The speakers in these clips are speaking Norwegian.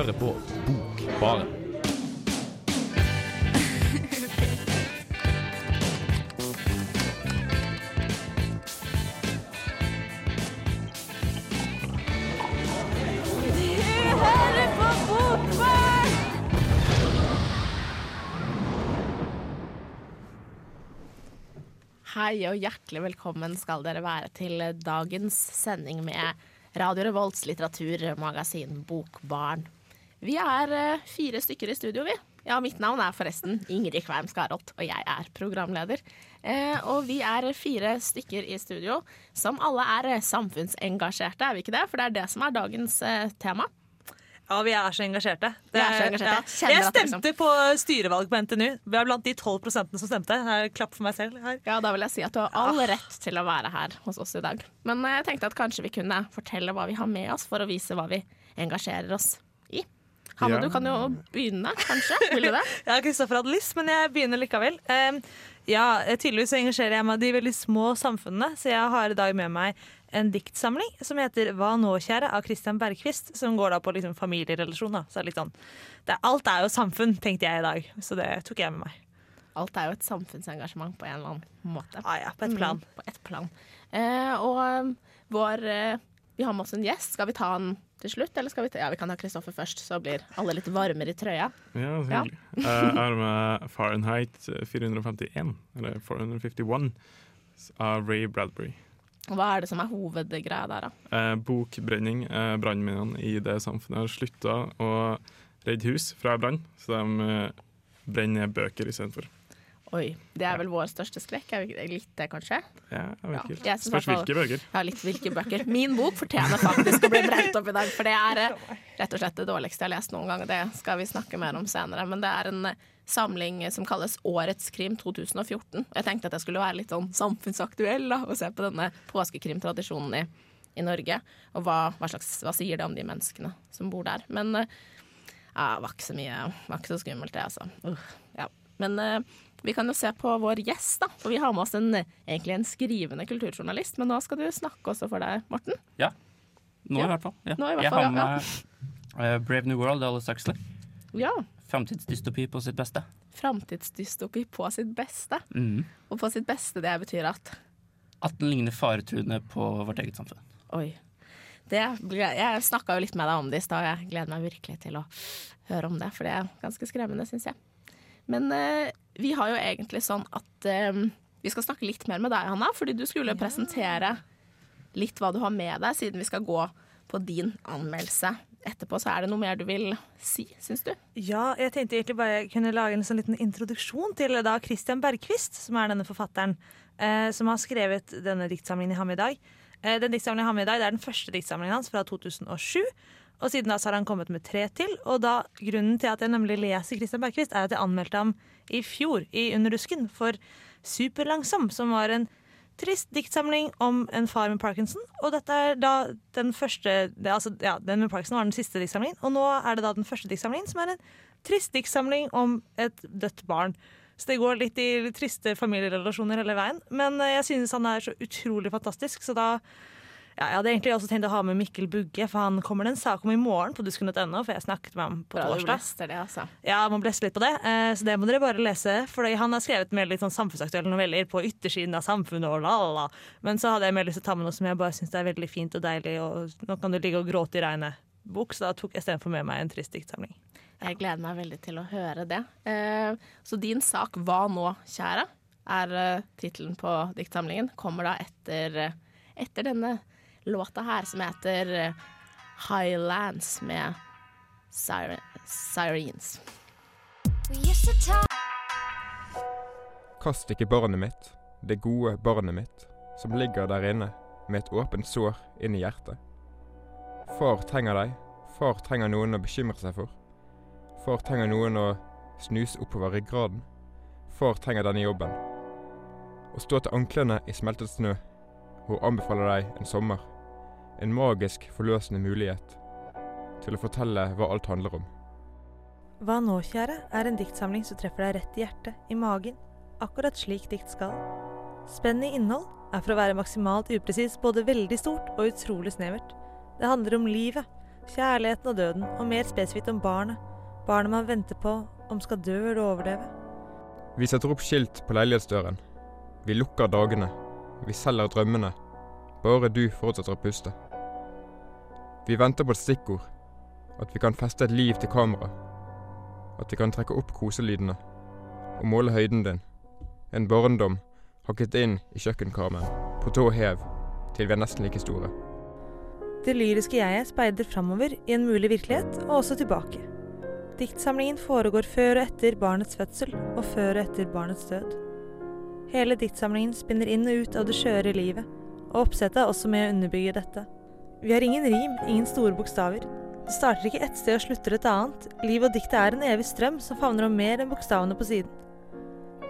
hører på Bokbaren. Hei og hjertelig velkommen skal dere være til dagens sending med Radio Revolts litteraturmagasin Bokbarn. Vi er eh, fire stykker i studio, vi. Ja, mitt navn er forresten Ingrid Kveim Skarholt, og jeg er programleder. Eh, og vi er fire stykker i studio som alle er eh, samfunnsengasjerte, er vi ikke det? For det er det som er dagens eh, tema. Ja, vi er så engasjerte. Vi er så engasjerte. Ja. Jeg det liksom- stemte på styrevalg på NTNU. Vi er blant de 12% som stemte. Her, klapp for meg selv her. Ja, da vil jeg si at du har all rett til å være her hos oss i dag. Men eh, jeg tenkte at kanskje vi kunne fortelle hva vi har med oss, for å vise hva vi engasjerer oss. Hanne, Ja. du kan jo begynne, kanskje? Vil du det? Ja, Kristoffer hadde lyst, men jeg begynner likevel. Um, ja, Tydeligvis engasjerer jeg meg i de veldig små samfunnene, så jeg har i dag med meg en diktsamling som heter 'Hva nå, kjære?' av Christian Bergquist, som går da på liksom familierelasjoner. Så det er litt sånn, det, er- alt er jo samfunn, tenkte jeg i dag, så det tok jeg med meg. Alt er jo et samfunnsengasjement på en eller annen måte. Ah, ja, på et plan. Mm, på et plan. Eh, og um, vår eh, Vi har med oss en gjest. Skal vi ta han til slutt, eller skal vi ta Ja, vi kan ha Kristoffer først, så blir alle litt varmere i trøya. Ja, så Ja. hyggelig. Eh, Jeg har med Fahrenheit 451, eller 451, av Ray Bradbury. Hva er det som er hovedgreia der, da? Eh, bokbrenning. Eh, Brannmennene i det samfunnet har slutta å redde hus fra brann, så de eh, brenner bøker istedenfor. Oi, det er vel vår største skrekk? Er vi ikke- litt det, kanskje? Ja, jeg vet Ja, ikke. Spørs hvilke bøker. Ja, litt hvilke bøker. Min bok fortjener faktisk å bli brent opp i dag, for det er eh, rett og slett det dårligste jeg har lest noen gang. Det skal vi snakke mer om senere. Men det er en eh, samling som kalles Årets krim 2014. Jeg tenkte at jeg skulle være litt sånn samfunnsaktuell da, og se på denne påskekrimtradisjonen i, i Norge. Og hva, hva, slags, hva sier det om de menneskene som bor der. Men eh, ja, det var ikke så mye, var ikke så skummelt det, altså. Uh, ja. Men eh, vi kan jo se på vår gjest, da. For vi har med oss en, egentlig en skrivende kulturjournalist. Men nå skal du snakke også for deg, Morten. Ja. Nå Ja. i hvert fall. Ja. I hvert jeg fall, har med eh, Brave New World av Aldous Huxley. Ja. Framtidsdystopi på sitt beste. Framtidsdystopi på sitt beste. Mm. Og på sitt beste, det betyr at At den ligner faretruende på vårt eget samfunn. Oi. Det jeg snakka jo litt med deg om det i stad, og jeg gleder meg virkelig til å høre om det. For det er ganske skremmende, syns jeg. Men eh, vi har jo egentlig sånn at eh, vi skal snakke litt mer med deg, Hanna. Fordi du skulle presentere litt hva du har med deg, siden vi skal gå på din anmeldelse etterpå. Så er det noe mer du vil si, syns du? Ja, jeg tenkte egentlig bare jeg kunne lage en sånn liten introduksjon til da Christian Bergquist, som er denne forfatteren, eh, som har skrevet denne diktsamlingen jeg har med i dag. Eh, den diktsamlingen jeg har med i dag, det er den første diktsamlingen hans fra 2007. Og siden da så har han kommet med tre til. Og da grunnen til at jeg nemlig leser Christian Bergquist, er at jeg anmeldte ham i fjor, i Under rusken, for Superlangsom, som var en trist diktsamling om en far med parkinson. Og dette er da den første altså, ja, Den med parkinson var den siste diktsamlingen, og nå er det da den første diktsamlingen, som er en trist diktsamling om et dødt barn. Så det går litt i triste familierelasjoner hele veien. Men eh, jeg synes han er så utrolig fantastisk, så da ja, Jeg hadde egentlig også tenkt å ha med Mikkel Bugge, for han kommer det en sak om i morgen på dusken.no, for jeg snakket med ham på Bra torsdag. det, altså. Ja, må blesse litt på det, eh, så det må dere bare lese. For han har skrevet mer litt sånn samfunnsaktuelle noveller på yttersiden av samfunnet og la, la, la. Men så hadde jeg mer lyst til å ta med noe som jeg bare syns er veldig fint og deilig, og nå kan du ligge og gråte i regnet. Bok, så da tok jeg istedenfor med meg en trist diktsamling. Jeg gleder meg veldig til å høre det. Eh, så din sak 'Hva nå, kjære?' er eh, tittelen på diktsamlingen. Kommer da etter, etter denne låta her, som heter eh, 'Highlands' med Siren, Sirens. Kast ikke barnet mitt, det gode barnet mitt, som ligger der inne med et åpent sår inn i hjertet. Far trenger deg, far trenger noen å bekymre seg for. Far trenger noen å snuse oppover ryggraden. Far trenger denne jobben. Å stå til anklene i smeltet snø Hun anbefaler deg en sommer. En magisk, forløsende mulighet til å fortelle hva alt handler om. Hva nå, kjære, er en diktsamling som treffer deg rett i hjertet, i magen, akkurat slik dikt skal. Spennende innhold er for å være maksimalt upresis både veldig stort og utrolig snevert. Det handler om livet, Kjærligheten og døden, og mer spesifikt om barnet. Barnet man venter på om skal dø eller overleve. Vi setter opp skilt på leilighetsdøren. Vi lukker dagene. Vi selger drømmene. Bare du fortsetter å puste. Vi venter på et stikkord. At vi kan feste et liv til kameraet. At vi kan trekke opp koselydene. Og måle høyden din. En barndom hakket inn i kjøkkenkarmen. På tå hev. Til vi er nesten like store. Det lyriske jeget speider framover i en mulig virkelighet, og også tilbake. Diktsamlingen foregår før og etter barnets fødsel, og før og etter barnets død. Hele diktsamlingen spinner inn og ut av det skjøre livet, og oppsettet er også med å underbygge dette. Vi har ingen rim, ingen store bokstaver. Det starter ikke ett sted og slutter et annet. Liv og diktet er en evig strøm som favner om mer enn bokstavene på siden.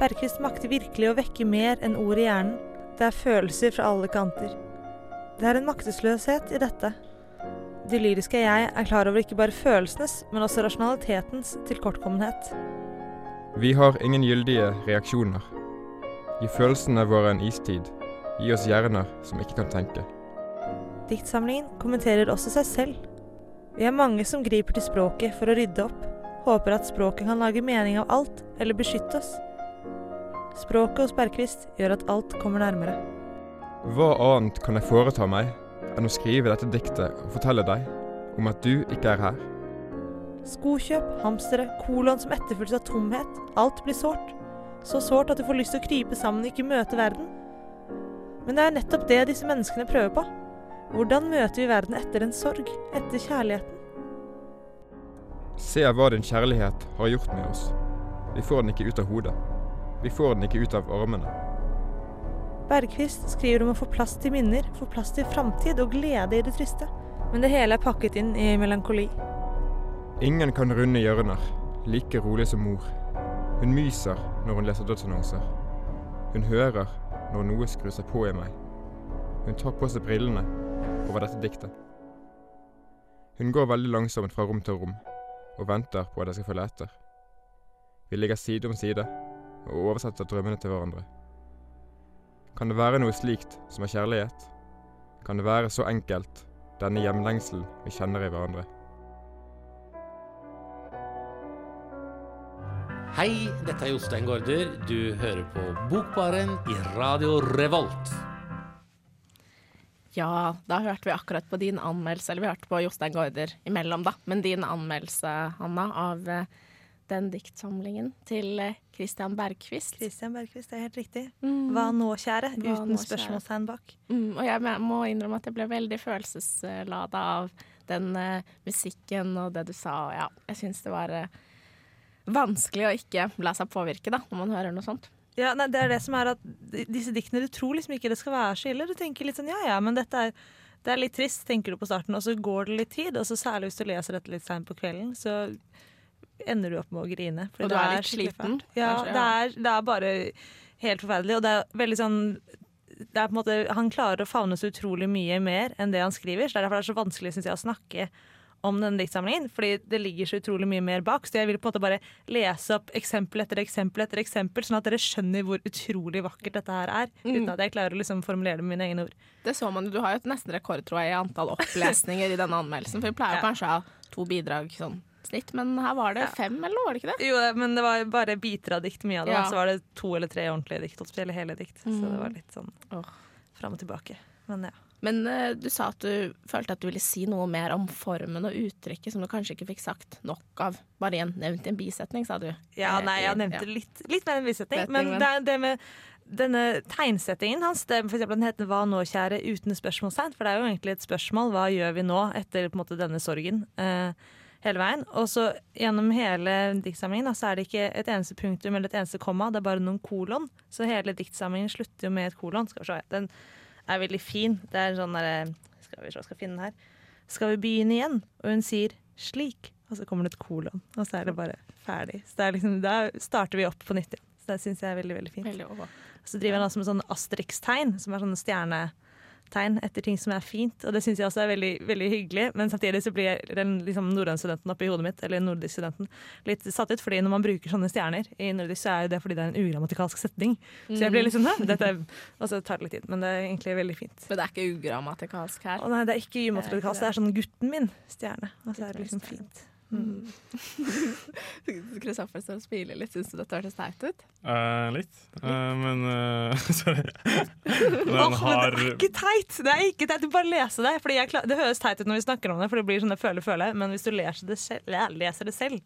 Bergquist makter virkelig å vekke mer enn ord i hjernen. Det er følelser fra alle kanter. Det er en maktesløshet i dette. Det lyriske jeg er klar over ikke bare følelsenes, men også rasjonalitetens tilkortkommenhet. Vi har ingen gyldige reaksjoner. Gi følelsene våre en istid. Gi oss hjerner som ikke kan tenke. Diktsamlingen kommenterer også seg selv. Vi er mange som griper til språket for å rydde opp. Håper at språket kan lage mening av alt, eller beskytte oss. Språket hos Bergquist gjør at alt kommer nærmere. Hva annet kan jeg foreta meg enn å skrive dette diktet og fortelle deg om at du ikke er her? Skokjøp, hamstere, kolon som etterfølges av tomhet. Alt blir sårt. Så sårt at du får lyst til å krype sammen og ikke møte verden. Men det er nettopp det disse menneskene prøver på. Hvordan møter vi verden etter en sorg, etter kjærligheten? Se hva din kjærlighet har gjort med oss. Vi får den ikke ut av hodet. Vi får den ikke ut av armene. Bergquist skriver om å få plass til minner, få plass til framtid og glede i det triste. Men det hele er pakket inn i melankoli. Ingen kan runde hjørner, like rolig som mor. Hun myser når hun leser dødsannonser. Hun hører når noe skrur seg på i meg. Hun tar på seg brillene over dette diktet. Hun går veldig langsomt fra rom til rom og venter på at jeg skal følge etter. Vi ligger side om side og oversetter drømmene til hverandre. Kan det være noe slikt som er kjærlighet? Kan det være så enkelt, denne hjemlengselen vi kjenner i hverandre? Hei, dette er Jostein Gaarder. Du hører på Bokbaren i Radio Revolt. Ja, da hørte vi akkurat på din anmeldelse, eller vi hørte på Jostein Gaarder imellom, da. Men din anmeldelse, Hanna, av eh, den diktsamlingen til eh, Christian Bergquist. Christian Bergquist, det er helt riktig. Mm. Hva nå, kjære? Hva Uten nå, spørsmålstegn bak. Mm, og jeg må innrømme at jeg ble veldig følelseslada av den uh, musikken og det du sa. Og ja, jeg syns det var uh, vanskelig å ikke la seg påvirke da, når man hører noe sånt. Ja, nei, det er det som er at disse diktene, du tror liksom ikke det skal være så ille. Du tenker litt sånn ja ja, men dette er, det er litt trist, tenker du på starten, og så går det litt tid. Og så særlig hvis du leser dette litt seint på kvelden, så ender du opp med å grine. Og du det er litt sliten. Ja, kanskje, det er, det er bare helt forferdelig. Og det er veldig sånn det er på en måte, Han klarer å favne så utrolig mye mer enn det han skriver. så Det er derfor det er så vanskelig synes jeg, å snakke om denne diktsamlingen, fordi det ligger så utrolig mye mer bak. Så jeg vil på en måte bare lese opp eksempel etter eksempel etter eksempel, sånn at dere skjønner hvor utrolig vakkert dette her er. Uten at jeg klarer å liksom formulere det med mine egne ord. Det så man jo, Du har jo et nesten rekord tror jeg, i antall opplesninger i denne anmeldelsen. For vi pleier Ja. kanskje å ha to bidrag sånn snitt, men her var det Ja. fem, eller var det ikke det? Jo, men det var bare biter av dikt, mye av det. Ja. Så var det to eller tre ordentlige dikt, eller hele dikt. Så Mm. det var litt sånn oh. fram og tilbake. Men ja. Men uh, du sa at du følte at du ville si noe mer om formen og uttrykket som du kanskje ikke fikk sagt nok av. Bare igjen nevnt i en bisetning, sa du. Ja, Eh, nei, jeg ja. nevnte litt, litt mer enn bisetning. Men det, det med denne tegnsettingen hans, det, for eksempel den heter 'Hva nå, kjære?' uten spørsmålstegn. For det er jo egentlig et spørsmål. Hva gjør vi nå etter på en måte, denne sorgen? Uh, hele veien. Og så gjennom hele diktsamlingen da, så er det ikke et eneste punktum eller et eneste komma, det er bare noen kolon. Så hele diktsamlingen slutter jo med et kolon. Skal vi se, den er veldig fin. Det er sånn derre Skal vi se, skal finne den her. Skal vi begynne igjen? Og hun sier 'slik', og så kommer det et kolon. Og så er det bare ferdig. Så det liksom, da starter vi opp på nytt igjen. Så det syns jeg er veldig veldig fint. Veldig. Så driver han altså med sånn Asterix-tegn, som er sånne opptegn etter ting som er fint, og det syns jeg også er veldig, veldig hyggelig. Men samtidig så blir den liksom, norrønstudenten oppi hodet mitt, eller nordisk-studenten, litt satt ut. fordi når man bruker sånne stjerner i nordisk, så er det fordi det er en ugrammatikalsk setning. Så jeg blir liksom sånn, Dette er, Og så tar det litt tid, men det er egentlig veldig fint. Men det er ikke ugrammatikalsk her. Å nei, det er ikke ugrammatikalsk, det er sånn gutten min-stjerne. Og så er det liksom fint. Mm. Kristoffer står og smiler litt. Syns du dette hørtes teit ut? Uh, litt. Uh, men uh, Sorry. Den har det er ikke teit! Det er ikke teit, du bare leser det. Det høres teit ut når vi snakker om det, for det blir sånn føler. Men hvis du leser det selv, leser det selv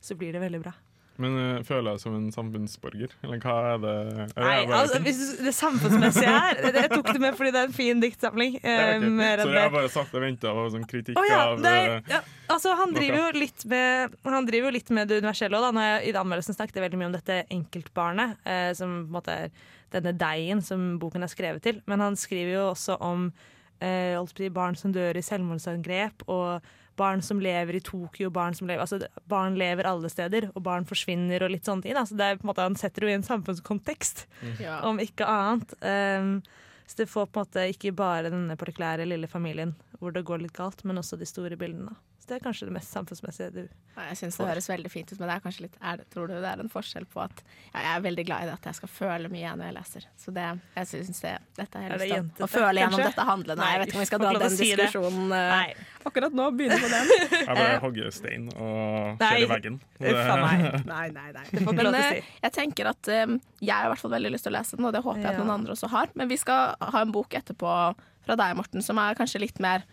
så blir det veldig bra. Men uh, føler jeg som en samfunnsborger? Eller hva er det? Nei, altså, hvis du, det samfunnsmessige her det- Jeg tok det med fordi det er en fin diktsamling. Ja, Eh, ok. mer enn Så jeg har bare satt og venta på sånn kritikk oh, ja, av nei, eh, ja, altså han driver jo litt med Han driver jo litt med det universelle òg. Når jeg i anmeldelsen snakket jeg veldig mye om dette enkeltbarnet, eh, som på en måte er denne deigen som boken er skrevet til. Men han skriver jo også om eh, barn som dør i selvmordsangrep, og barn som lever i Tokyo, barn som lever Altså barn lever alle steder, og barn forsvinner og litt sånne ting. Altså, det er på en måte, han setter det jo i en samfunnskontekst Ja. om ikke annet. Um, så det får på en måte ikke bare denne partikulære lille familien hvor det går litt galt, men også de store bildene. Så det er kanskje det mest samfunnsmessige du ja, Jeg syns det høres veldig fint ut, men det er kanskje litt er det, Tror du det er en forskjell på at ja, Jeg er veldig glad i det at jeg skal føle mye når jeg leser. Så det, jeg syns det, dette Er helt det til å- jentete, å føle gjennom dette handlet. Nei, jeg vet ikke om vi skal Nei, dra den si diskusjonen eh, Nei. akkurat nå. Begynne på den. Jeg bare hogger stein og kjører i veggen. Uff a meg. Nei, nei, nei. Det får Men lov til å eh, si. jeg tenker at um, jeg har i hvert fall veldig lyst til å lese den, og det håper jeg at noen andre også har. Men vi skal ha en bok etterpå fra deg, Morten, som er kanskje litt mer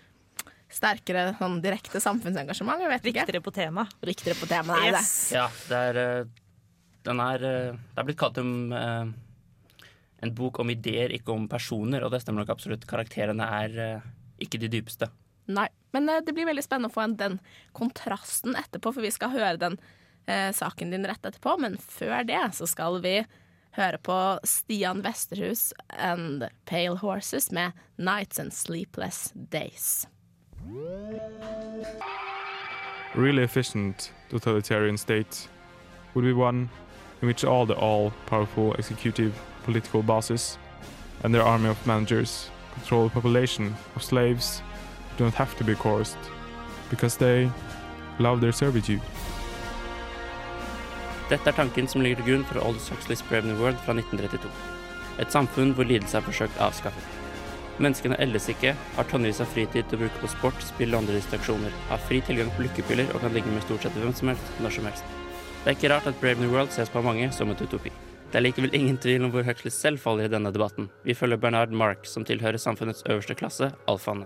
sterkere sånn direkte samfunnsengasjement. Jeg vet ikke. På tema. Riktigere på temaet. yes. det. Ja, det er eh, Den er eh, Det er blitt kalt om eh, en bok om ideer, ikke om personer, og det stemmer nok absolutt. Karakterene er ikke de dypeste. Nei. Men det blir veldig spennende å få den kontrasten etterpå, for vi skal høre den eh, saken din rett etterpå. Men før det så skal vi høre på Stian Westerhus and Pale Horses med 'Nights and Sleepless Days'. Really efficient totalitarian state would be one in which all the all-powerful executive political bosses and their army of managers control a population of slaves who don't have to be coerced because they love their servitude. Dette er tanken som ligger til grunn for Aldous Huxleys Brave New World fra 1932. Et samfunn hvor lidelse er forsøkt avskaffet. Menneskene eldes ikke, har tonnevis av fritid til å bruke på sport, spill og andre distraksjoner, har fri tilgang på lykkepiller og kan ligge med stort sett hvem som helst, når som helst. Det er ikke rart at Brave New World ses på mange som et utopi. Det er likevel ingen tvil om hvor Huxley selv faller i denne debatten. Vi følger Bernard Mark, som tilhører samfunnets øverste klasse, alfaene.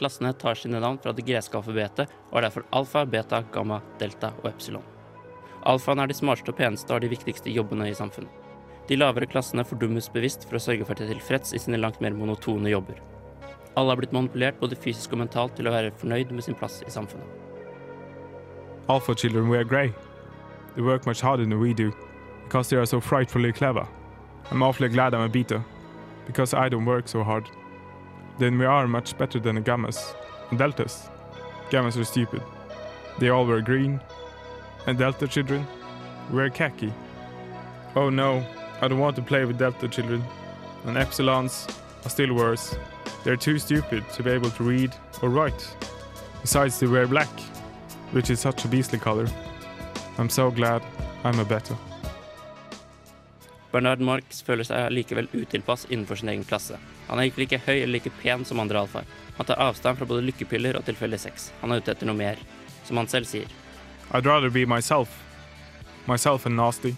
Klassene tar sine navn fra det greske alfabetet og er derfor alfa, beta, gamma, delta og epsilon. Alfaen er de smarteste og peneste og har de viktigste jobbene i samfunnet. De lavere klassene fordummes bevisst for å sørge for at de er tilfreds i sine langt mer monotone jobber. Alle har blitt manipulert både fysisk og mentalt til å være fornøyd med sin plass i samfunnet. Alpha children wear grey. They work much harder than we do because they are so frightfully clever. I'm awfully glad I'm a beta because I don't work so hard. Then we are much better than the gammas and deltas. Gammas are stupid. They all wear green, and delta children wear khaki. Oh no, I don't want to play with delta children. And epsilons are still worse. They're too stupid to be able to read or write. Besides, they wear black which is such a beastly color. I'm so glad I'm a better. Bernard Marx føler seg likevel utilpass innenfor sin egen klasse. Han er ikke like høy eller like pen som andre alfaer. Han tar avstand fra både lykkepiller og tilfeldig sex. Han er ute etter noe mer, som han selv sier. I'd rather be myself. Myself and nasty.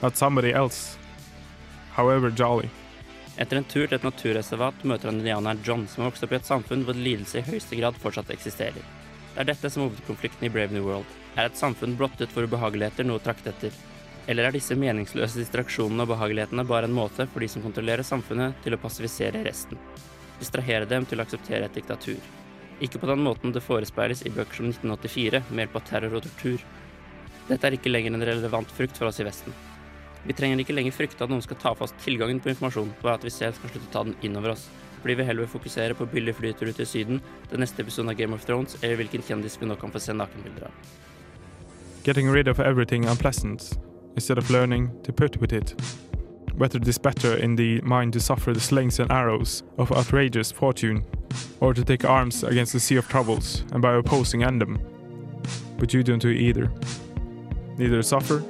Not somebody else. However jolly. Etter en tur til et naturreservat møter han indianeren John, som har vokst opp i et samfunn hvor lidelse i høyeste grad fortsatt eksisterer. Det er dette som hovedkonflikten i Brave New World. Er et samfunn blottet for ubehageligheter noe å trakte etter? Eller er disse meningsløse distraksjonene og behagelighetene bare en måte for de som kontrollerer samfunnet, til å passivisere resten? Distrahere dem til å akseptere et diktatur. Ikke på den måten det forespeiles i bøker som 1984, med hjelp av terror og tortur. Dette er ikke lenger en relevant frukt for oss i Vesten. Vi trenger ikke lenger frykte at noen skal ta fast tilgangen på informasjon, ved at vi selv skal slutte å ta den innover oss. Fordi vi heller vil fokusere på billige flyturer til Syden, den neste episoden av Game of Thrones, eller hvilken kjendis vi nå kan få se nakenbilder av. Getting rid of everything unpleasant instead of learning to put with it. whether it is better in the mind to suffer the slings and arrows of outrageous fortune, or to take arms against the sea of troubles and by opposing end them. But you don't do either. Neither suffer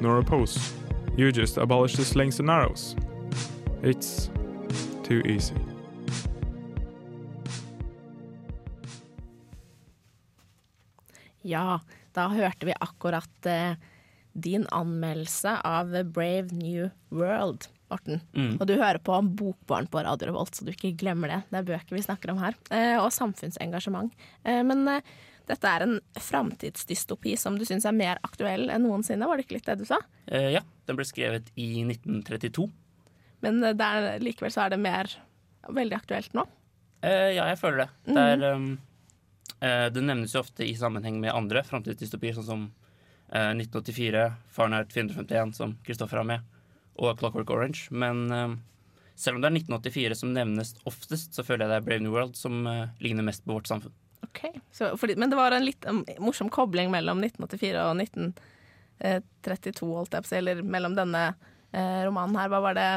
nor oppose. You just abolish the slings and arrows. It's too easy. Ja, da hørte vi akkurat eh, din anmeldelse av Brave New World, Morten. Mm. Og du hører på Bokbarn på Radio Revolt, så du ikke glemmer det. Det er bøker vi snakker om her. Eh, og samfunnsengasjement. Eh, men eh, dette er en framtidsdystopi som du syns er mer aktuell enn noensinne, var det ikke litt det du sa? Eh, ja, den ble skrevet i 1932. Men der, er, likevel så er det mer veldig aktuelt nå. Eh, ja, jeg føler det. Det, er, um, eh, det nevnes jo ofte i sammenheng med andre framtidsdystopier, sånn som eh, 1984, Fahrenheit 451, som Kristoffer har med, og Clockwork Orange. Men um, selv om det er 1984 som nevnes oftest, så føler jeg det er Brave New World som eh, ligner mest på vårt samfunn. Ok, så, fordi, Men det var en litt um, morsom kobling mellom 1984 og 1932, holdt jeg på å si, eller mellom denne eh, romanen her. Hva var det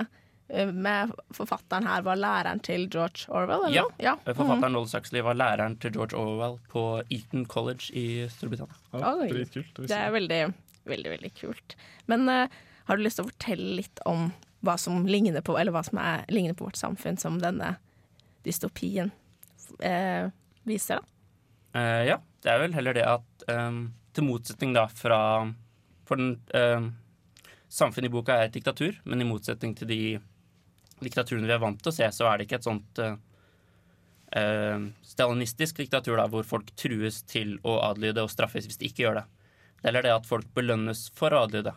eh, med forfatteren her var læreren til George Orwell, eller Ja. Ja. Eh, Forfatteren Noel Suxley var læreren til George Orwell på Eton College i Storbritannia. Ja, dritkult. Det vise. er veldig, veldig, veldig kult. Men eh, har du lyst til å fortelle litt om hva som ligner på, eller hva som er, ligner på vårt samfunn, som denne dystopien eh, viser, da? Eh, ja, det er vel heller det at um, til motsetning da fra For den uh, Samfunnet i boka er et diktatur, men i motsetning til de diktaturene vi er vant til å se, så er det ikke et sånt uh, uh, stalinistisk diktatur da, hvor folk trues til å adlyde og straffes hvis de ikke gjør det. Det er heller det at folk belønnes for å adlyde.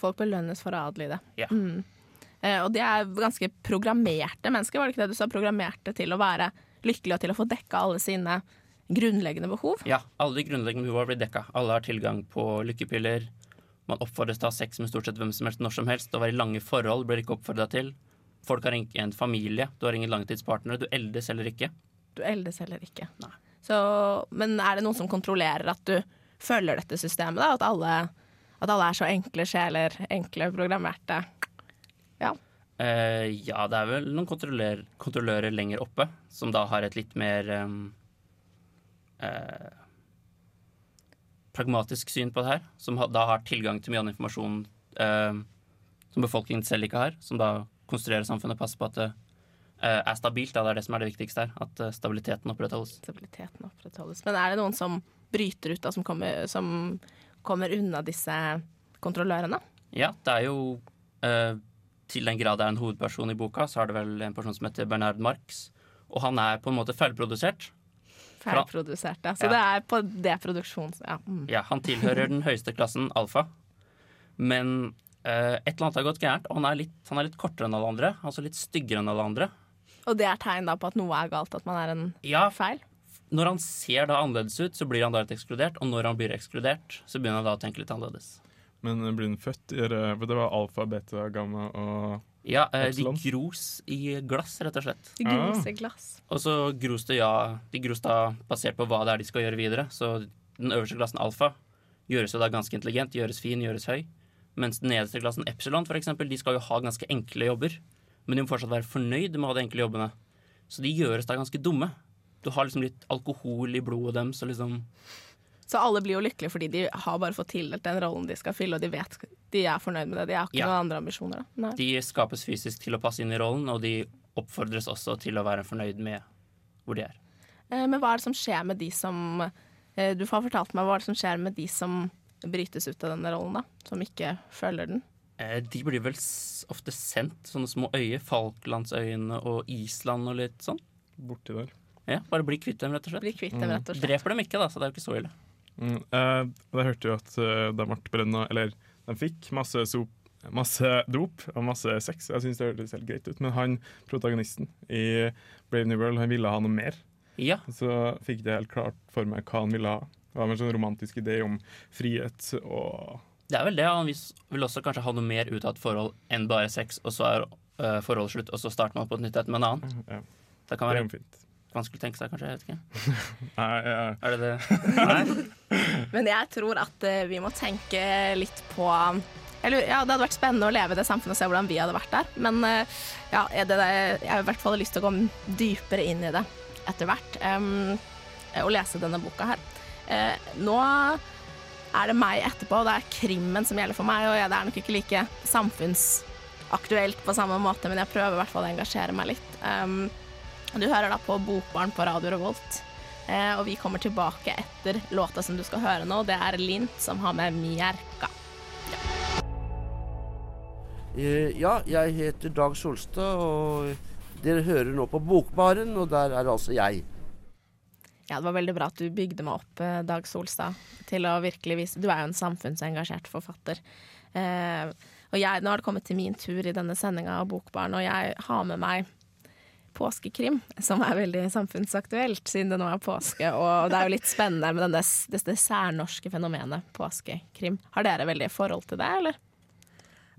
Folk belønnes for å adlyde. Ja. Mm. Eh, og de er ganske programmerte mennesker, var det ikke det du sa? Programmerte til å være lykkelige og til å få dekka alle sine grunnleggende behov. Ja, alle de grunnleggende behovene blir dekka. Alle har tilgang på lykkepiller. Man oppfordres til å ha sex med stort sett hvem som helst når som helst. Å være i lange forhold blir ikke oppfordra til. Folk har ikke en familie, du har ingen langtidspartnere, du eldes heller ikke. Du eldes heller ikke. Så, men er det noen som kontrollerer at du følger dette systemet? da? At alle, at alle er så enkle sjeler, enkle programmerte? Ja. Eh, ja, det er vel noen kontrollør, kontrollører lenger oppe som da har et litt mer em, eh, pragmatisk syn på det her. Som da har tilgang til mye annen informasjon eh, som befolkningen selv ikke har. Som da konstruerer samfunnet og passer på at det eh, er stabilt. Da. Det er det som er det viktigste her. At eh, stabiliteten opprettholdes. Stabiliteten opprettholdes. Men er det noen som bryter ut, da, som kommer, som kommer unna disse kontrollørene? Ja, det er jo eh, Til den grad det er en hovedperson i boka, så er det vel en person som heter Bernard Marx. Og han er på en måte feilprodusert. ja. Så Ja. det er på det produksjons... Ja. Mm. Ja, han tilhører den høyeste klassen alfa. Men eh, et eller annet har gått gærent, og han er, litt, han er litt kortere enn alle andre. Altså litt styggere enn alle andre. Og det er tegn da på at noe er galt, at man er en Ja, feil? Når han ser da annerledes ut, så blir han da litt ekskludert. Og når han blir ekskludert, så begynner han da å tenke litt annerledes. Men blir han født i det For det var alfa, beta, gamma og Ja, eh, de Epsilon. gros i glass, rett og slett. De gros i glass. Og så gros det ja De gros da basert på hva det er de skal gjøre videre. Så den øverste klassen alfa gjøres jo da ganske intelligent, gjøres fin, gjøres høy. Mens den nederste klassen epsilon, for eksempel, de skal jo ha ganske enkle jobber. Men de må fortsatt være fornøyd med å ha de enkle jobbene. Så de gjøres da ganske dumme. Du har liksom litt alkohol i blodet deres, og liksom Så alle blir jo lykkelige fordi de har bare fått tildelt den rollen de skal fylle, og de vet de er fornøyd med det. De har ikke Ja. noen andre ambisjoner. Da. Nei. De skapes fysisk til å passe inn i rollen, og de oppfordres også til å være fornøyd med hvor de er. Eh, Men hva er det som skjer med de som eh, Du har fortalt meg hva er det som skjer med de som brytes ut av denne rollen, da? Som ikke følger den? Eh, De blir vel s- ofte sendt sånne små øyer, Falklandsøyene og Island og litt sånn. borti der. Ja, Bare bli kvitt dem, rett og slett. Blir kvitt dem, rett og slett. Dreper dem ikke, da, så det er jo ikke så ille. Mm, eh, jeg hørte jo at det de ble Brenna, Eller de fikk masse, sop, masse dop og masse sex. Jeg syns det hørtes helt greit ut. Men han protagonisten i Brave New World, han ville ha noe mer. Ja, Så fikk det helt klart for meg hva han ville ha. Det var en sånn romantisk idé om frihet og det er vel det. Han vil også kanskje ha noe mer ut av et forhold enn bare sex, og så er eh, forholdet slutt, og så starter man på et nytt et med en annen. Ja, Det kan være jo fint. Vanskelig å tenke seg, kanskje. Jeg vet ikke. Nei, ja. Er det det? Nei? Men jeg tror at eh, vi må tenke litt på eller, ja, det hadde vært spennende å leve i det samfunnet og se hvordan vi hadde vært der. Men eh, ja, er det, det, jeg har i hvert fall lyst til å gå dypere inn i det etter hvert. Um, og lese denne boka her. Uh, nå er det meg etterpå, og det er krimmen som gjelder for meg. Og ja, det er nok ikke like samfunnsaktuelt på samme måte, men jeg prøver i hvert fall å engasjere meg litt. Um, du hører da på Bokbarn på Radio Revolt, eh, og vi kommer tilbake etter låta som du skal høre nå. Det er Lint som har med Mjerka. Eh, ja, jeg heter Dag Solstad, og dere hører nå på Bokbaren, og der er altså jeg. Ja, det var veldig bra at du bygde meg opp, eh, Dag Solstad, til å virkelig vise Du er jo en samfunnsengasjert forfatter. Eh, og jeg, nå har det kommet til min tur i denne sendinga av Bokbarn, og jeg har med meg påskekrim, som er veldig samfunnsaktuelt siden det nå er påske. Og det er jo litt spennende med denne, dette særnorske fenomenet påskekrim. Har dere veldig forhold til det, eller?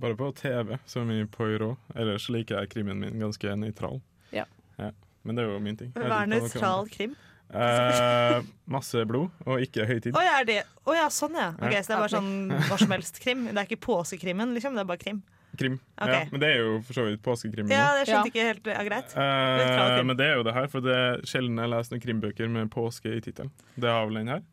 Bare på TV, som i Poirot. Ellers liker jeg krimmen min ganske nøytral. Ja. Men det er jo min ting. Hva er nøytral krim? Eh, masse blod, og ikke høytid. Å ja, oh, ja, sånn ja. Okay, Så det er bare sånn hva som helst krim? Det er ikke påskekrimmen, liksom? Det er bare krim? Krim. Okay. Ja, men det er jo for så vidt påskekrim. Ja, det jeg ja. ikke helt. Ja, greit. Eh, men det er jo det her, for det er sjelden jeg leser noen krimbøker med påske i tittelen. Det har vel den her?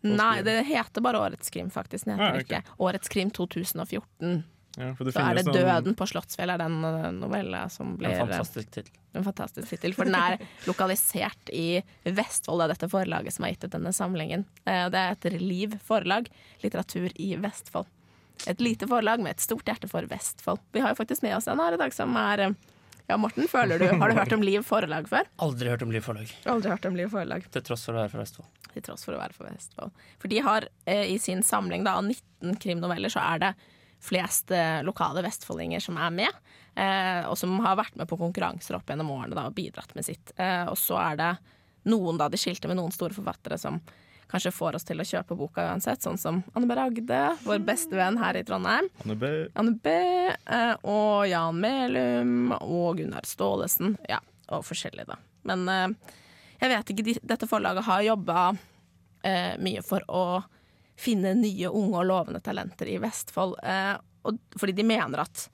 Nei, det heter bare Årets krim, faktisk. Den heter Ah, okay. ikke Årets krim 2014. Ja, for det Så er det sånn- 'Døden på Slottsfjell' er den eh, novella som blir En fantastisk tittel. En fantastisk tittel, for den er lokalisert i Vestfold, det er dette forlaget som har gitt ut denne samlingen. Eh, Det heter Liv forlag, litteratur i Vestfold. Et lite forlag med et stort hjerte for Vestfold. Vi har jo faktisk med oss en her i dag som er eh, Ja, Morten, føler du Har du hørt om Liv forlag før? Aldri hørt om Liv forlag, Aldri hørt om Liv forlag, til tross for å være fra Vestfold. til tross for å være fra Vestfold. For de har eh, i sin samling da, av 19 krimnoveller, så er det flest eh, lokale vestfoldinger som er med. Eh, og som har vært med på konkurranser opp gjennom årene da, og bidratt med sitt. Eh, og så er det noen, da, de skilte med noen store forfattere som kanskje får oss til å kjøpe boka uansett, sånn som Anne B. Ragde, vår beste venn her i Trondheim. Anne B. Anne B. Eh, og Jan Melum og Gunnar Staalesen. Ja, og forskjellig, da. Men eh, jeg vet ikke, dette forlaget har jobba eh, mye for å finne nye, unge og lovende talenter i Vestfold. Fordi de mener at,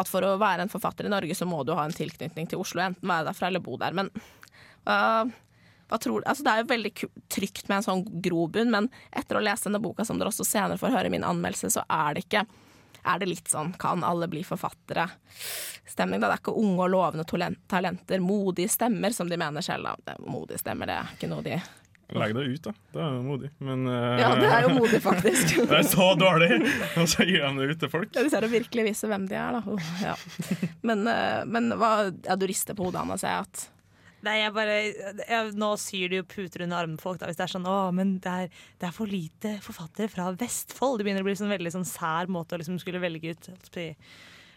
at for å være en forfatter i Norge, så må du ha en tilknytning til Oslo, enten være derfra eller bo der. Men du? Altså, det er jo veldig trygt med en sånn grobunn, men etter å lese denne boka, som dere også senere får høre i min anmeldelse, så er det ikke er det litt sånn kan alle bli forfattere? Stemning, da. Det er ikke unge og lovende talenter, modige stemmer, som de mener selv. Da. Modige stemmer, det er ikke noe de Legg det ut, da. Det er jo modig. Men uh, Ja, det er jo modig, faktisk. det er så dårlig! Og så gir de det ut til folk. Ja, de ser å virkelig vise hvem de er, da. Ja. Men, uh, men hva Ja, du rister på hodet, Anna, ser jeg at Nei, jeg bare jeg, Nå syr du jo puter under armen på folk da, hvis det er sånn Å, men det er, det er for lite forfattere fra Vestfold. Det begynner å bli sånn veldig sånn sær måte å liksom skulle velge ut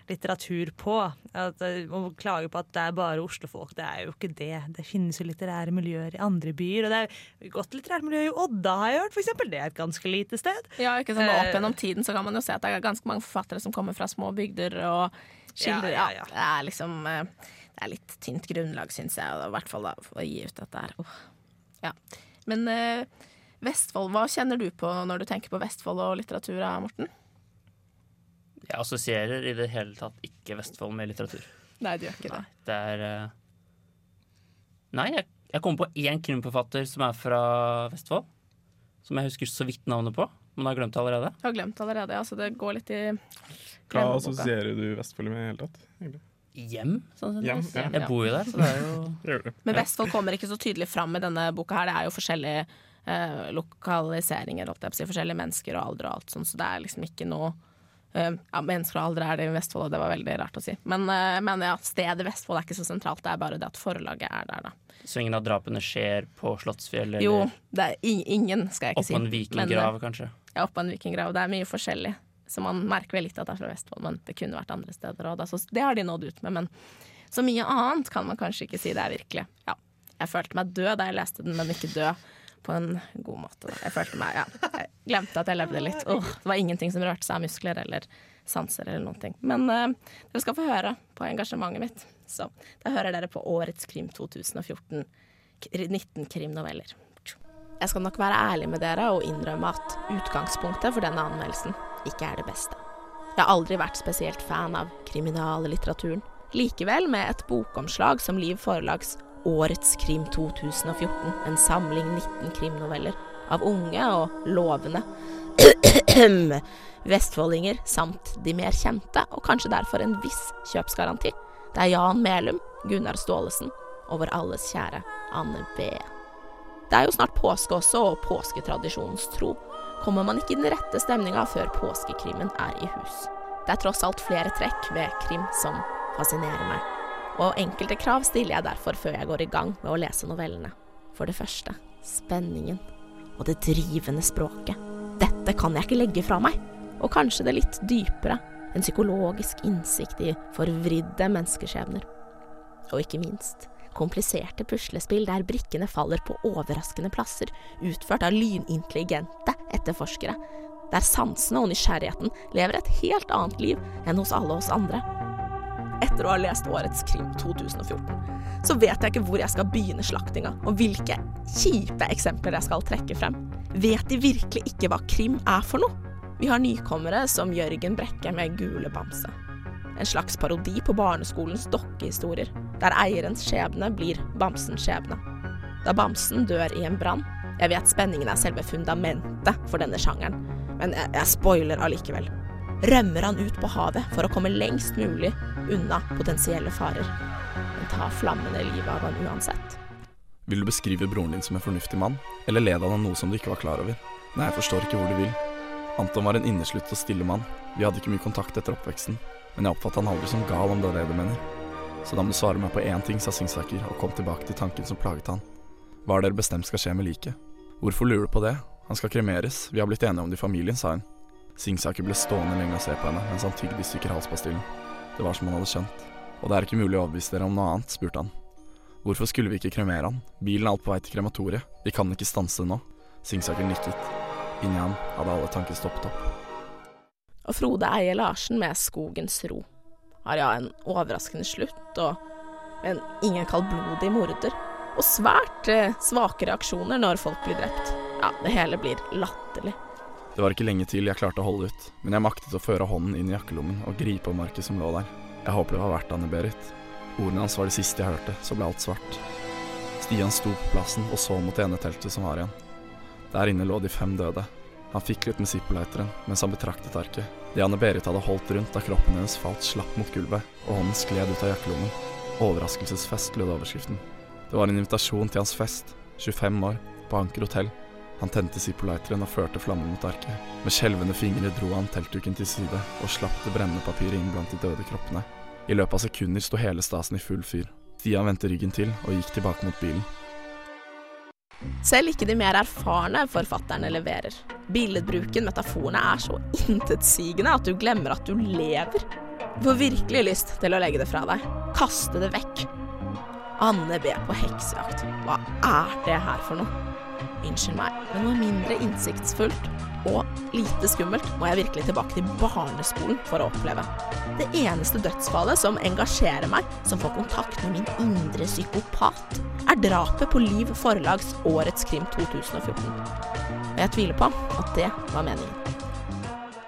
litteratur på. At, eh, Å klage på at det er bare Oslo-folk, det er jo ikke det. Det finnes jo litterære miljøer i andre byer. Og det er godt litterært miljø i Odda, har jeg hørt, for eksempel. Det er et ganske lite sted. Ja, ikke sant, og Eh, Opp gjennom tiden så kan man jo se at det er ganske mange forfattere som kommer fra små bygder og skildrer Ja, ja, ja. Det er liksom eh, Det er litt tynt grunnlag, syns jeg, og i hvert fall da, for å gi ut dette her. Oh. Ja. Men eh, Vestfold, hva kjenner du på når du tenker på Vestfold og litteratur, Morten? Jeg assosierer i det hele tatt ikke Vestfold med litteratur. Nei, du gjør ikke det. Det er eh, Nei, jeg, jeg kommer på én krimforfatter som er fra Vestfold. Som jeg husker så vidt navnet på, men har glemt det allerede. Jeg har glemt allerede, ja, så det går litt i Hva assosierer du Vestfold med i det hele tatt? egentlig? Hjem, sånn Hjem, ja. Jeg bor jo der, så det er jo Men Vestfold kommer ikke så tydelig fram i denne boka her. Det er jo forskjellige eh, lokaliseringer, holdt jeg på å si, forskjellige mennesker og alder og alt sånn, så det er liksom ikke noe ja, Mennesker og alder er det i Vestfold, og det var veldig rart å si. Men, eh, men ja, stedet Vestfold er ikke så sentralt, det er bare det at forlaget er der, da. Så ingen av drapene skjer på Slottsfjell eller Jo, det er ingen, skal jeg ikke si. oppå en Men, eh, vikinggrav, kanskje. Ja, oppå en vikinggrav. Det er mye forskjellig. Så man merker vel litt at det er fra Vestfold, men det kunne vært andre steder òg. Så det har de nådd ut med. Men så mye annet kan man kanskje ikke si det er virkelig. Ja. Jeg følte meg død da jeg leste den, men ikke død på en god måte. Jeg følte meg, ja, jeg glemte at jeg levde litt. Oh, det var ingenting som rørte seg av muskler eller sanser eller noen ting. Men uh, dere skal få høre på engasjementet mitt. Så da hører dere på Årets krim 2014. 19 krimnoveller. Jeg skal nok være ærlig med dere og innrømme at utgangspunktet for denne anmeldelsen ikke er det beste. Jeg har aldri vært spesielt fan av kriminallitteraturen. Likevel, med et bokomslag som Liv Forlags Årets krim 2014, en samling 19 krimnoveller av unge og lovende vestfoldinger samt de mer kjente, og kanskje derfor en viss kjøpsgaranti. Det er Jan Melum, Gunnar Staalesen og vår alles kjære Anne B. Det er jo snart påske også, og påsketradisjonens tro kommer man ikke i den rette stemninga før påskekrimmen er i hus. Det er tross alt flere trekk ved krim som fascinerer meg, og enkelte krav stiller jeg derfor før jeg går i gang med å lese novellene. For det første spenningen og det drivende språket. Dette kan jeg ikke legge fra meg. Og kanskje det litt dypere, en psykologisk innsikt i forvridde menneskeskjebner. Og ikke minst kompliserte puslespill der brikkene faller på overraskende plasser, utført av lynintelligente etterforskere, der sansene og nysgjerrigheten lever et helt annet liv enn hos alle oss andre. Etter å ha lest årets Krim 2014, så vet jeg ikke hvor jeg skal begynne slaktinga, og hvilke kjipe eksempler jeg skal trekke frem. Vet de virkelig ikke hva krim er for noe? Vi har nykommere som Jørgen Brekke med Gule bamse. En slags parodi på barneskolens dokkehistorier, der eierens skjebne blir bamsens skjebne. Da bamsen dør i en brann Jeg vet spenningen er selve fundamentet for denne sjangeren, men jeg, jeg spoiler allikevel. Rømmer han ut på havet for å komme lengst mulig unna potensielle farer. Men tar flammene livet av han uansett. Vil du beskrive broren din som en fornuftig mann, eller led han av noe som du ikke var klar over? Nei, jeg forstår ikke hvor du vil. Anton var en inneslutt og stille mann. Vi hadde ikke mye kontakt etter oppveksten, men jeg oppfattet han aldri som gal, om det er det du mener. Så da må du svare meg på én ting, sa Singsaker, og kom tilbake til tanken som plaget han. Hva er det bestemt skal skje med liket? Hvorfor lurer du på det? Han skal kremeres, vi har blitt enige om det i familien, sa hun. Singsaker ble stående lenge og se på henne mens han tygde i stykker halspastillen. Det var som han hadde skjønt. Og det er ikke mulig å overbevise dere om noe annet, spurte han. Hvorfor skulle vi ikke kremere han? Bilen er alt på vei til krematoriet. Vi kan ikke stanse det nå. Singsaker nikket. Inni ham hadde alle tanker stoppet opp. Og Frode eier Larsen med Skogens ro har ja en overraskende slutt, og en ingen kaldblodig morder. Og svært eh, svake reaksjoner når folk blir drept. Ja, det hele blir latterlig. Det var ikke lenge til jeg klarte å holde ut, men jeg maktet å føre hånden inn i jakkelommen og gripe om market som lå der. Jeg håper det var verdt Anne Berit. Ordene hans var det siste jeg hørte, så ble alt svart. Stian sto på plassen og så mot det ene teltet som var igjen. Der inne lå de fem døde. Han fiklet med Zippo-lighteren mens han betraktet arket. Det Anne Berit hadde holdt rundt da kroppen hennes falt slapp mot gulvet, og hånden skled ut av jakkelommen. Overraskelsesfest lød overskriften. Det var en invitasjon til hans fest, 25 år, på Anker hotell. Han tente Zippo-lighteren og førte flammen mot arket. Med skjelvende fingre dro han teltduken til side og slapp det brennende papiret inn blant de døde kroppene. I løpet av sekunder sto hele stasen i full fyr. Stian vendte ryggen til og gikk tilbake mot bilen. Selv ikke de mer erfarne forfatterne leverer. Billedbruken, metaforene, er så intetsigende at du glemmer at du lever. Du får virkelig lyst til å legge det fra deg. Kaste det vekk. Anne B på heksejakt. Hva er det her for noe? Unnskyld meg, men noe mindre innsiktsfullt og lite skummelt må jeg virkelig tilbake til barneskolen for å oppleve. Det eneste dødsfallet som engasjerer meg, som får kontakt med min indre psykopat, er drapet på Liv Forlags Årets krim 2014. Og jeg tviler på at det var meningen.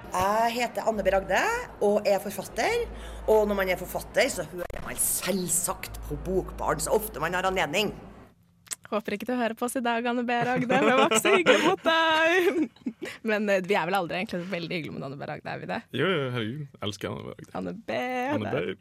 Jeg heter Anne B. Ragde og er forfatter. Og når man er forfatter, så hører man selvsagt på Bokbarn så ofte man har anledning. Håper ikke du hører på oss i dag, Anne B. Ragde. Det var ikke så hyggelig mot deg. Men eh, vi er vel aldri egentlig veldig hyggelige mot Anne B. Ragde, er vi det? Jo, jo, herregud. Elsker Anne. Anne B. Anne det er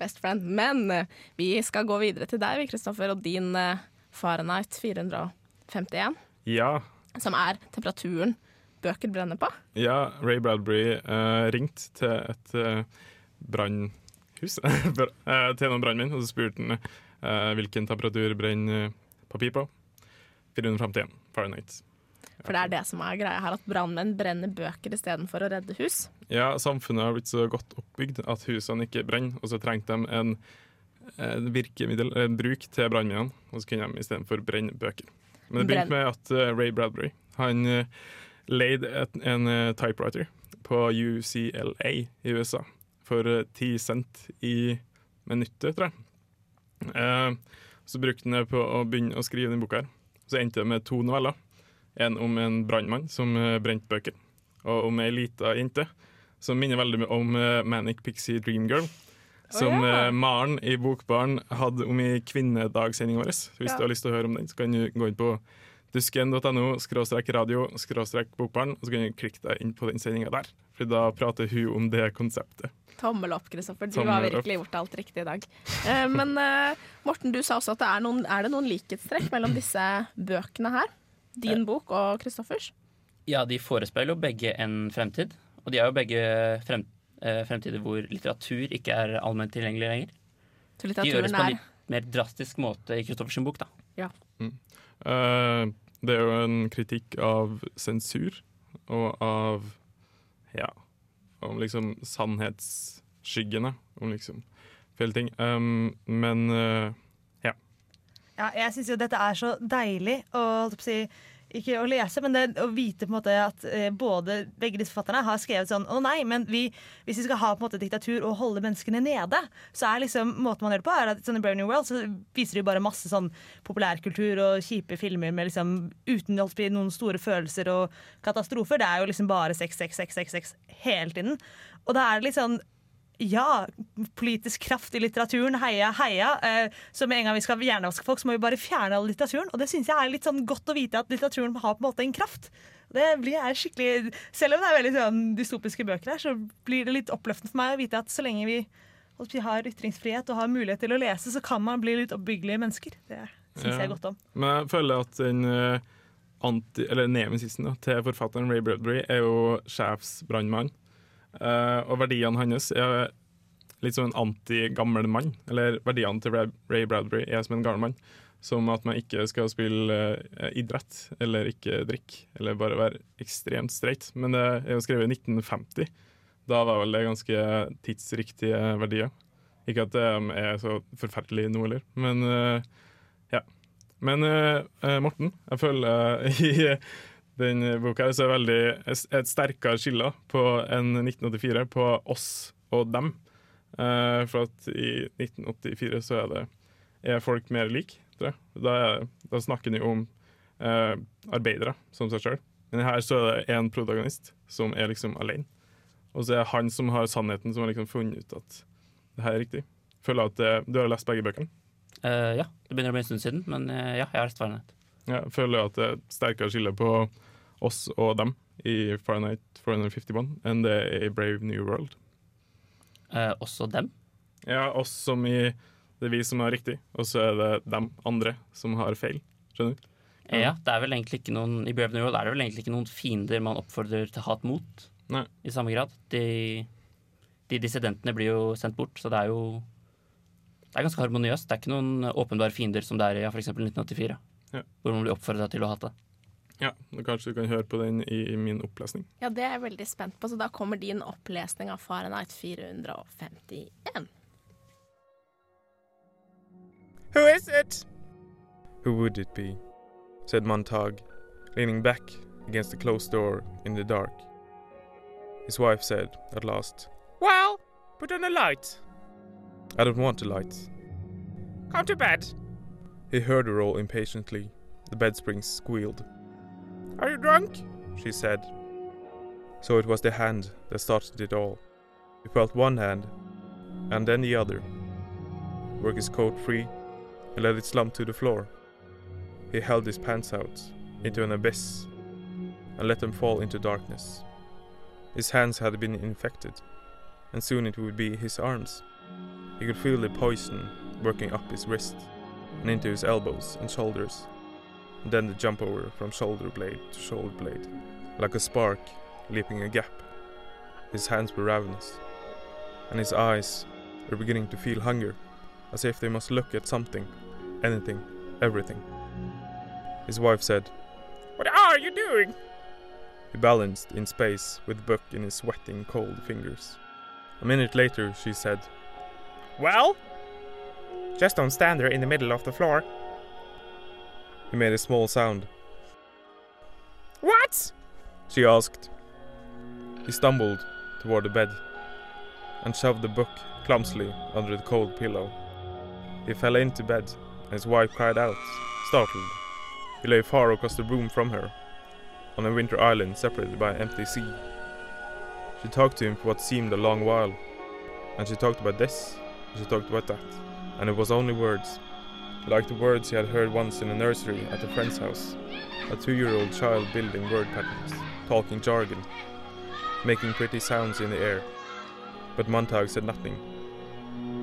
Best friend. Men eh, vi skal gå videre til deg, Kristoffer, og din eh, Fahrenheit 451, Ja, som er temperaturen bøker brenner på. ja, Ray Bradbury uh, ringte til et uh, brannhus, til noen brannmenn, og så spurte han uh, hvilken temperatur brenner på. 451 Fahrenheit. For det er det som er greia her, at brannmenn brenner bøker istedenfor å redde hus. Ja, samfunnet har blitt så godt oppbygd at husene ikke brenner, og så trengte de en, en virkemiddel, en bruk til brannmennene, og så kunne de istedenfor brenne bøker. Men det begynte med at eh, Ray Bradbury han uh, leide en eh, typewriter på UCLA i USA for ti 10 cent i minuttet, tror jeg. Eh, så brukte han det på å begynne å skrive denne boka. her. Så endte det med to noveller. En om en brannmann som eh, brente bøker, og om ei lita jente som minner veldig mye om eh, Manic Pixie Dream Girl. Som ja. eh, Maren i Bokbaren hadde om i kvinnedagssendinga vår. Så Hvis Ja. du har lyst til å høre om den, så kan du gå inn på dusken.no skråstrek radio skråstrek bokbarn, og så kan du klikke deg inn på den sendinga der. For da prater hun om det konseptet. Tommel opp, Kristoffer. Du har virkelig gjort alt riktig i dag. Eh, men eh, Morten, du sa også at det er noen, er det noen likhetstrekk mellom disse bøkene her? Din bok og Kristoffers? Ja, de forespeiler jo begge en fremtid. Og de er jo begge frem, eh, fremtider hvor litteratur ikke er allment tilgjengelig lenger. Så De gjøres litteraturen på en er litt mer drastisk måte i Kristoffers bok, da. Eh, det er jo en kritikk av sensur og av ja, om liksom sannhetsskyggene. Om liksom feil ting. Um, men eh, Ja, jeg syns jo dette er så deilig å, holdt på å si, ikke å lese, men det, å vite på en måte at eh, både begge disse forfatterne har skrevet sånn Å nei, men vi, hvis vi skal ha på en måte diktatur og holde menneskene nede, så er liksom måten man gjør det på, er at sånn i Brave New World så viser de bare masse sånn populærkultur og kjipe filmer med liksom uten noen store følelser og katastrofer. Det er jo liksom bare sex, sex, sex, sex, sex hele tiden. Og da er det litt sånn ja, politisk kraft i litteraturen, heia, heia. Eh, så med en gang vi skal hjernevaske folk, så må vi bare fjerne all litteraturen. Og det syns jeg er litt sånn godt å vite at litteraturen har på en måte en kraft. Det blir jeg skikkelig Selv om det er veldig sånn dystopiske bøker her, så blir det litt oppløftende for meg å vite at så lenge vi si, har ytringsfrihet og har mulighet til å lese, så kan man bli litt oppbyggelige mennesker. Det syns Ja. jeg godt om. Men jeg føler at den eh, anti, eller nemesisen til forfatteren Ray Bradbury er jo sjefsbrannmann. Eh, og verdiene hans er litt som en anti-gammel mann. Eller verdiene til Ray, Bradbury er som en gammel mann. Som at man ikke skal spille eh, idrett, eller ikke drikke, eller bare være ekstremt streit. Men det er jo skrevet i 1950. Da var vel det ganske tidsriktige verdier. Ikke at det er så forferdelig nå heller, men eh, ja. Men Morten, jeg føler i den boka her så er det veldig et sterkere skille på enn 1984 på oss og dem. Uh, for at i 1984 så er det er folk mer lik, tror jeg. Da, er, da snakker en jo om uh, arbeidere som seg sjøl. Men her så er det én protagonist som er liksom alene. Og så er det han som har sannheten, som har liksom funnet ut at det her er riktig. Føler at det, Du har lest begge bøkene? Uh, ja, det begynner å bli en stund siden, men eh, ja, jeg har lest Fahrenheit. Ja, jeg føler at det er sterkere skille på oss og dem i Fahrenheit 451 enn det er i Brave New World. Eh, også dem. Ja, oss som i Det er vi som har riktig, og så er det dem andre som har feil. Skjønner du? Ja. ja, det er vel egentlig ikke noen I Brave New World er det vel egentlig ikke noen fiender man oppfordrer til hat mot Nei. i samme grad. De, de dissidentene blir jo sendt bort, så det er jo Det er ganske harmoniøst. Det er ikke noen åpenbare fiender som det er i ja, f.eks. 1984, Ja. hvor man blir oppfordra til å hate. Ja, og Kanskje du kan høre på den i, i min opplesning. Ja, det er jeg veldig spent på, så da kommer din opplesning av Fahrenheit 451. Who is it? Who would it be? said Montag, leaning back against the closed door in the dark. His wife said at last, Well, put on a light. I don't want a light. Come to bed. He heard her roll impatiently. The bed springs squealed. Are you drunk? She said. So it was the hand that started it all. He felt one hand, and then the other. Work his coat free, and let it slump to the floor. He held his pants out into an abyss, and let them fall into darkness. His hands had been infected, and soon it would be his arms. He could feel the poison working up his wrist, and into his elbows and shoulders, then the jump over from shoulder blade to shoulder blade, like a spark leaping a gap. His hands were ravenous, and his eyes were beginning to feel hunger, as if they must look at something, anything, everything. His wife said, What are you doing? He balanced in space with the book in his sweating cold fingers. A minute later, she said, Well? Just don't stand there in the middle of the floor. He made a small sound. What? She asked. He stumbled toward the bed and shoved the book clumsily under the cold pillow. He fell into bed, and his wife cried out, startled. He lay far across the room from her, on a winter island separated by an empty sea. She talked to him for what seemed a long while, and she talked about this, and she talked about that, and it was only words, like the words he had heard once in a nursery at a friend's house, a two-year-old child building word patterns, talking jargon, making pretty sounds in the air. But Montag said nothing,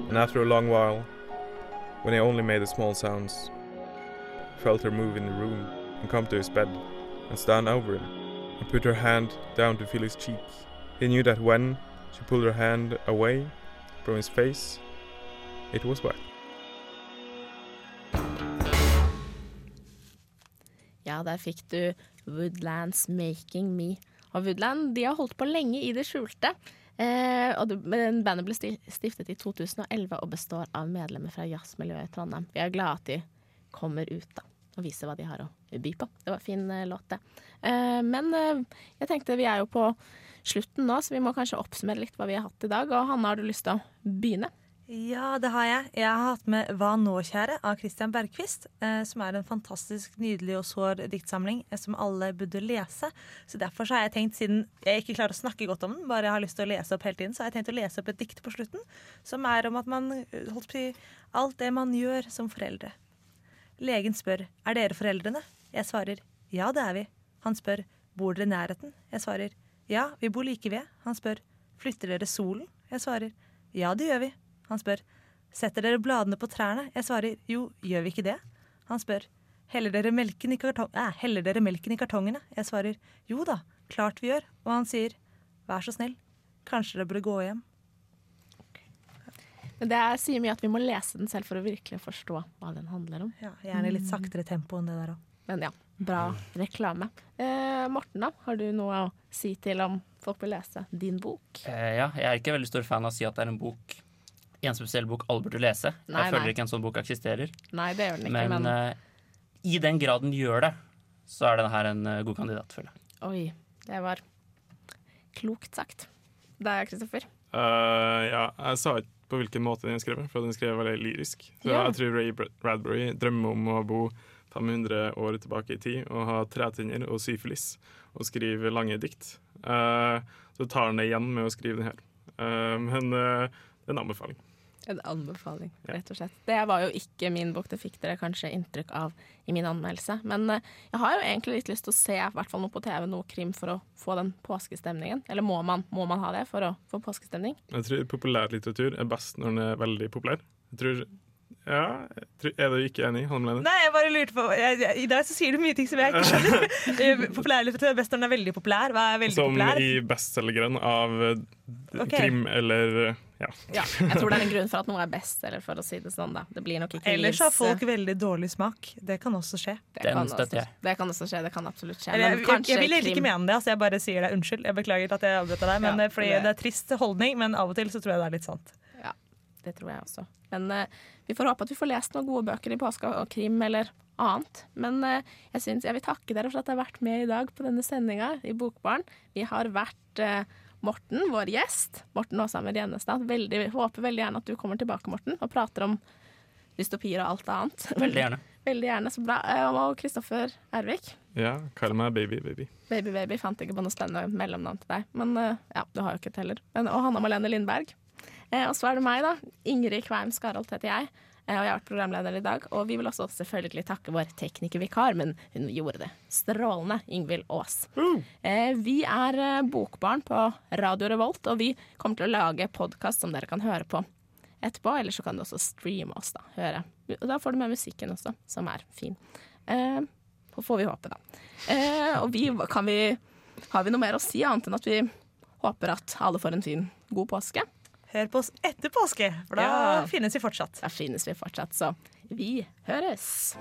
and after a long while, when he only made the small sounds, felt her move in the room and come to his bed and stand over him and put her hand down to feel his cheek. He knew that when she pulled her hand away from his face, it was wet. Ja, der fikk du Woodlands 'Making Me'. Og Woodland de har holdt på lenge i det skjulte. Eh, og det, bandet ble stiftet i 2011 og består av medlemmer fra jazzmiljøet i Trondheim. Vi er glade at de kommer ut da, og viser hva de har å by på. Det var en fin eh, låt, det. Eh, men eh, jeg tenkte vi er jo på slutten nå, så vi må kanskje oppsummere litt hva vi har hatt i dag. Og Hanne, har du lyst til å begynne? Ja, det har jeg. Jeg har hatt med Hva nå, kjære? av Christian Bergquist. Eh, som er en fantastisk nydelig og sår diktsamling eh, som alle burde lese. Så derfor så har jeg tenkt, siden jeg ikke klarer å snakke godt om den, bare har lyst til å lese opp hele tiden, så har jeg tenkt å lese opp et dikt på slutten. Som er om at man eh, holdt på alt det man gjør som foreldre. Legen spør er dere foreldrene. Jeg svarer ja, det er vi. Han spør bor dere i nærheten. Jeg svarer ja, vi bor like ved. Han spør flytter dere solen. Jeg svarer ja, det gjør vi. Han spør setter dere bladene på trærne. Jeg svarer jo, gjør vi ikke det? Han spør heller dere melken i, kartong eh, heller dere melken i kartongene. Jeg svarer jo da, klart vi gjør. Og han sier vær så snill, kanskje dere burde gå hjem. Men Det er- sier mye at vi må lese den selv for å virkelig forstå hva den handler om. Ja, gjerne litt saktere tempo enn det der òg. Men ja, bra reklame. Eh, Morten, da, har du noe å si til om folk vil lese din bok? Eh, ja, jeg er ikke veldig stor fan av å si at det er en bok en spesiell bok alle burde lese. Nei, jeg føler nei. ikke en sånn bok eksisterer. Nei, det gjør den ikke, Men, men, Uh, i den grad den gjør det, så er denne her en uh, god kandidat, føler jeg. Oi, det var klokt sagt. Det er Kristoffer. Uh, ja, jeg sa ikke på hvilken måte den er skrevet, for den er skrevet veldig lyrisk. Så Ja. jeg tror Ray Radbury Bradbury drømmer om å bo 500 år tilbake i tid og ha tretenner og syfilis og skrive lange dikt. Uh, så tar han det igjen med å skrive den her. Uh, men uh, det er en anbefaling. En anbefaling, rett og slett. Det var jo ikke min bok, det fikk dere kanskje inntrykk av i min anmeldelse. Men eh, jeg har jo egentlig litt lyst til å se i hvert fall noe på TV, noe krim, for å få den påskestemningen. Eller må man, må man ha det for å få påskestemning? Jeg tror populærlitteratur er best når den er veldig populær. Jeg tror, ja, Er du ikke enig, Hanne Melene? Nei, jeg bare lurte på jeg, jeg, I dag så sier du mye ting som jeg ikke skjønner. Eh, Populærlitteratur er best når den er veldig populær. Hva er veldig Som populær? i bestselgeren av okay. Krim eller eh, ja. Ja, jeg tror det er en grunn for at noe er best, eller for å si det sånn, da. Det blir nok ikke Ellers har folk veldig dårlig smak. Det kan også skje. Det kan også- Det kan også skje, det kan absolutt skje. Eller, Men jeg, jeg, jeg vil heller ikke mene det, altså jeg bare sier deg Unnskyld. Jeg beklager at jeg avbrøt deg, men Ja, eh, fordi det- det er trist holdning, men av og til så tror jeg det er litt sant. Ja, det tror jeg også. Men uh, vi får håpe at vi får lest noen gode bøker i påska, og krim eller annet. Men uh, jeg synes jeg vil takke dere for at dere har vært med i dag på denne sendinga i Bokbarn. Vi har vært eh, Morten, vår gjest. Morten Aashammer Gjennestad. Veldig, håper veldig gjerne at du kommer tilbake, Morten, og prater om dystopier og alt annet. Veldig gjerne. Veldig gjerne, så bra. Eh, Og Kristoffer Ervik. ja, kall meg baby, baby. Baby Baby fant ikke på noe spennende mellomnavn til deg. Men eh, ja, du har jo ikke et heller. Men, og Hanna Malene Lindberg. Eh, og så er det meg, da. Ingrid Kveim Skarholt heter jeg. Og jeg har vært programleder i dag. Og vi vil også selvfølgelig takke vår teknikervikar, men hun gjorde det strålende. Ingvild Aas. Mm. vi er eh, Bokbarn på Radio Revolt, og vi kommer til å lage podkast som dere kan høre på etterpå. Eller så kan du også streame oss, da. Høre. Og da får du med musikken også, som er fin. Eh, får vi håpe, da. Eh, og vi, kan vi Har vi noe mer å si annet enn at vi håper at alle får en fin, god påske? Hør på oss etter påske, for da Ja. finnes vi fortsatt. Da finnes vi fortsatt, så vi høres.